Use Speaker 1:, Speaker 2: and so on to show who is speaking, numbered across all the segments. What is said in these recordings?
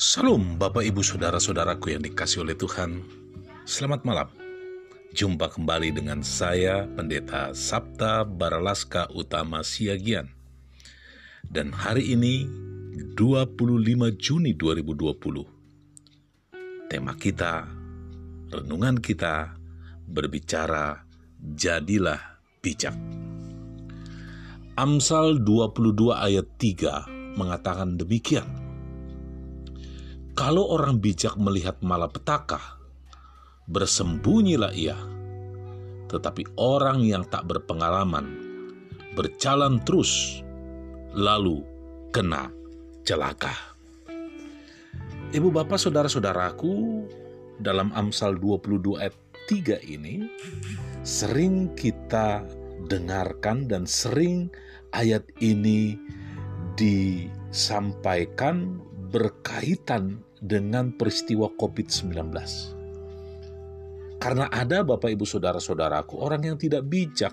Speaker 1: Salam Bapak Ibu Saudara-saudaraku yang dikasih oleh Tuhan. Selamat malam. Jumpa kembali dengan saya Pendeta Sabta Baralaska Utama Siagian. Dan hari ini 25 Juni 2020 Tema kita, renungan kita berbicara Jadilah bijak. Amsal 22 ayat 3 mengatakan demikian kalau orang bijak melihat malapetaka, bersembunyilah ia. Tetapi orang yang tak berpengalaman berjalan terus, lalu kena celaka. Ibu bapak saudara-saudaraku, dalam Amsal 22 ayat 3 ini, sering kita dengarkan dan sering ayat ini disampaikan berkaitan dengan peristiwa COVID-19. Karena ada Bapak Ibu Saudara-saudaraku orang yang tidak bijak,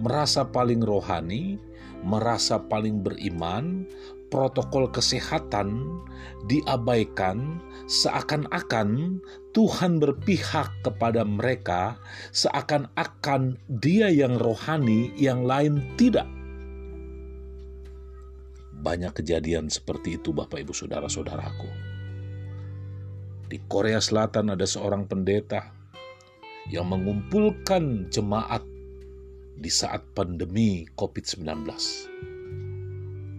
Speaker 1: merasa paling rohani, merasa paling beriman, protokol kesehatan diabaikan seakan-akan Tuhan berpihak kepada mereka, seakan-akan Dia yang rohani, yang lain tidak. Banyak kejadian seperti itu Bapak Ibu Saudara-saudaraku. Di Korea Selatan ada seorang pendeta yang mengumpulkan jemaat di saat pandemi COVID-19.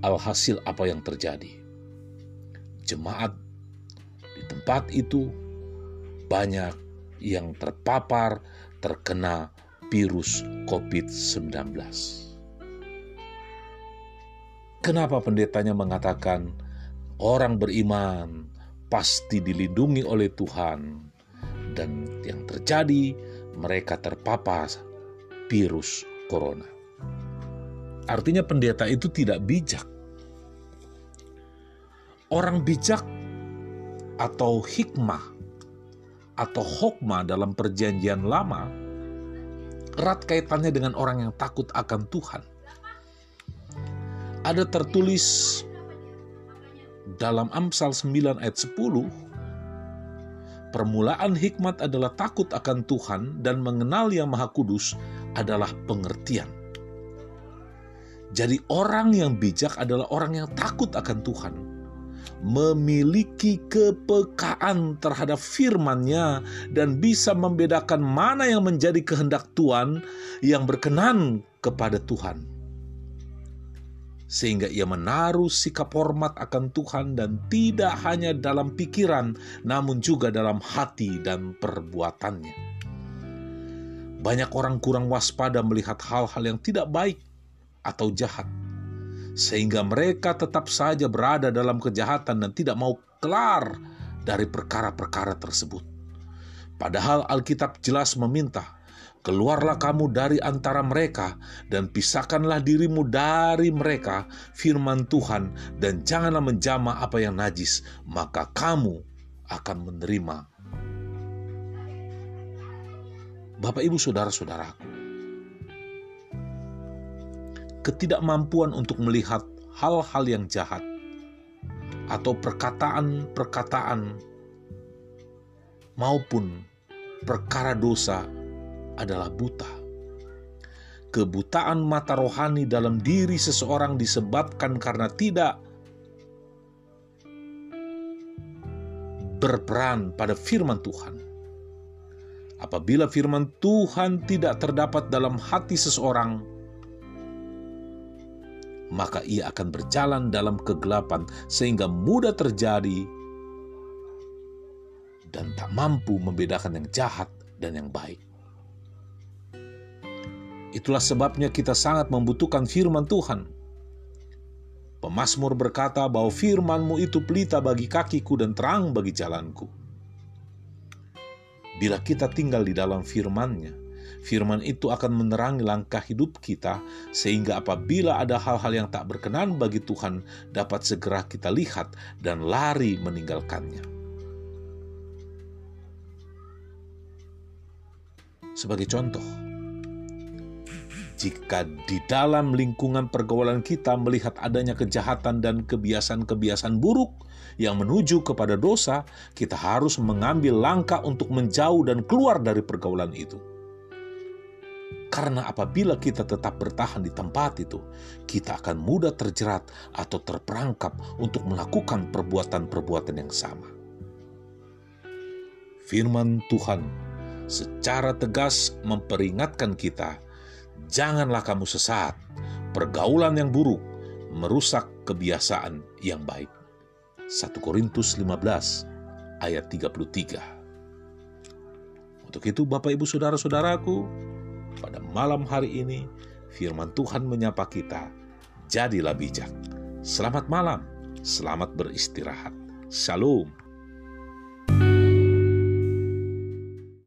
Speaker 1: Alhasil apa yang terjadi? Jemaat di tempat itu banyak yang terpapar terkena virus COVID-19. Kenapa pendetanya mengatakan orang beriman pasti dilindungi oleh Tuhan dan yang terjadi mereka terpapar virus corona. Artinya pendeta itu tidak bijak. Orang bijak atau hikmah atau hokmah dalam perjanjian lama erat kaitannya dengan orang yang takut akan Tuhan ada tertulis dalam Amsal 9 ayat 10 Permulaan hikmat adalah takut akan Tuhan dan mengenal Yang Maha Kudus adalah pengertian. Jadi orang yang bijak adalah orang yang takut akan Tuhan. Memiliki kepekaan terhadap firman-Nya dan bisa membedakan mana yang menjadi kehendak Tuhan yang berkenan kepada Tuhan sehingga ia menaruh sikap hormat akan Tuhan dan tidak hanya dalam pikiran, namun juga dalam hati dan perbuatannya. Banyak orang kurang waspada melihat hal-hal yang tidak baik atau jahat, sehingga mereka tetap saja berada dalam kejahatan dan tidak mau kelar dari perkara-perkara tersebut. Padahal Alkitab jelas meminta Keluarlah kamu dari antara mereka dan pisahkanlah dirimu dari mereka, firman Tuhan, dan janganlah menjamah apa yang najis, maka kamu akan menerima. Bapak, ibu, saudara-saudaraku, ketidakmampuan untuk melihat hal-hal yang jahat atau perkataan-perkataan maupun perkara dosa adalah buta. Kebutaan mata rohani dalam diri seseorang disebabkan karena tidak berperan pada firman Tuhan. Apabila firman Tuhan tidak terdapat dalam hati seseorang, maka ia akan berjalan dalam kegelapan sehingga mudah terjadi dan tak mampu membedakan yang jahat dan yang baik. Itulah sebabnya kita sangat membutuhkan firman Tuhan. Pemasmur berkata bahwa firmanmu itu pelita bagi kakiku dan terang bagi jalanku. Bila kita tinggal di dalam firmannya, firman itu akan menerangi langkah hidup kita sehingga apabila ada hal-hal yang tak berkenan bagi Tuhan dapat segera kita lihat dan lari meninggalkannya. Sebagai contoh, Jika di dalam lingkungan pergaulan kita melihat adanya kejahatan dan kebiasaan-kebiasaan buruk yang menuju kepada dosa, kita harus mengambil langkah untuk menjauh dan keluar dari pergaulan itu. Karena apabila kita tetap bertahan di tempat itu, kita akan mudah terjerat atau terperangkap untuk melakukan perbuatan-perbuatan yang sama. Firman Tuhan secara tegas memperingatkan kita Janganlah kamu sesat. Pergaulan yang buruk merusak kebiasaan yang baik. 1 Korintus 15 ayat 33. Untuk itu Bapak Ibu Saudara-saudaraku, pada malam hari ini firman Tuhan menyapa kita, jadilah bijak. Selamat malam, selamat beristirahat. Shalom.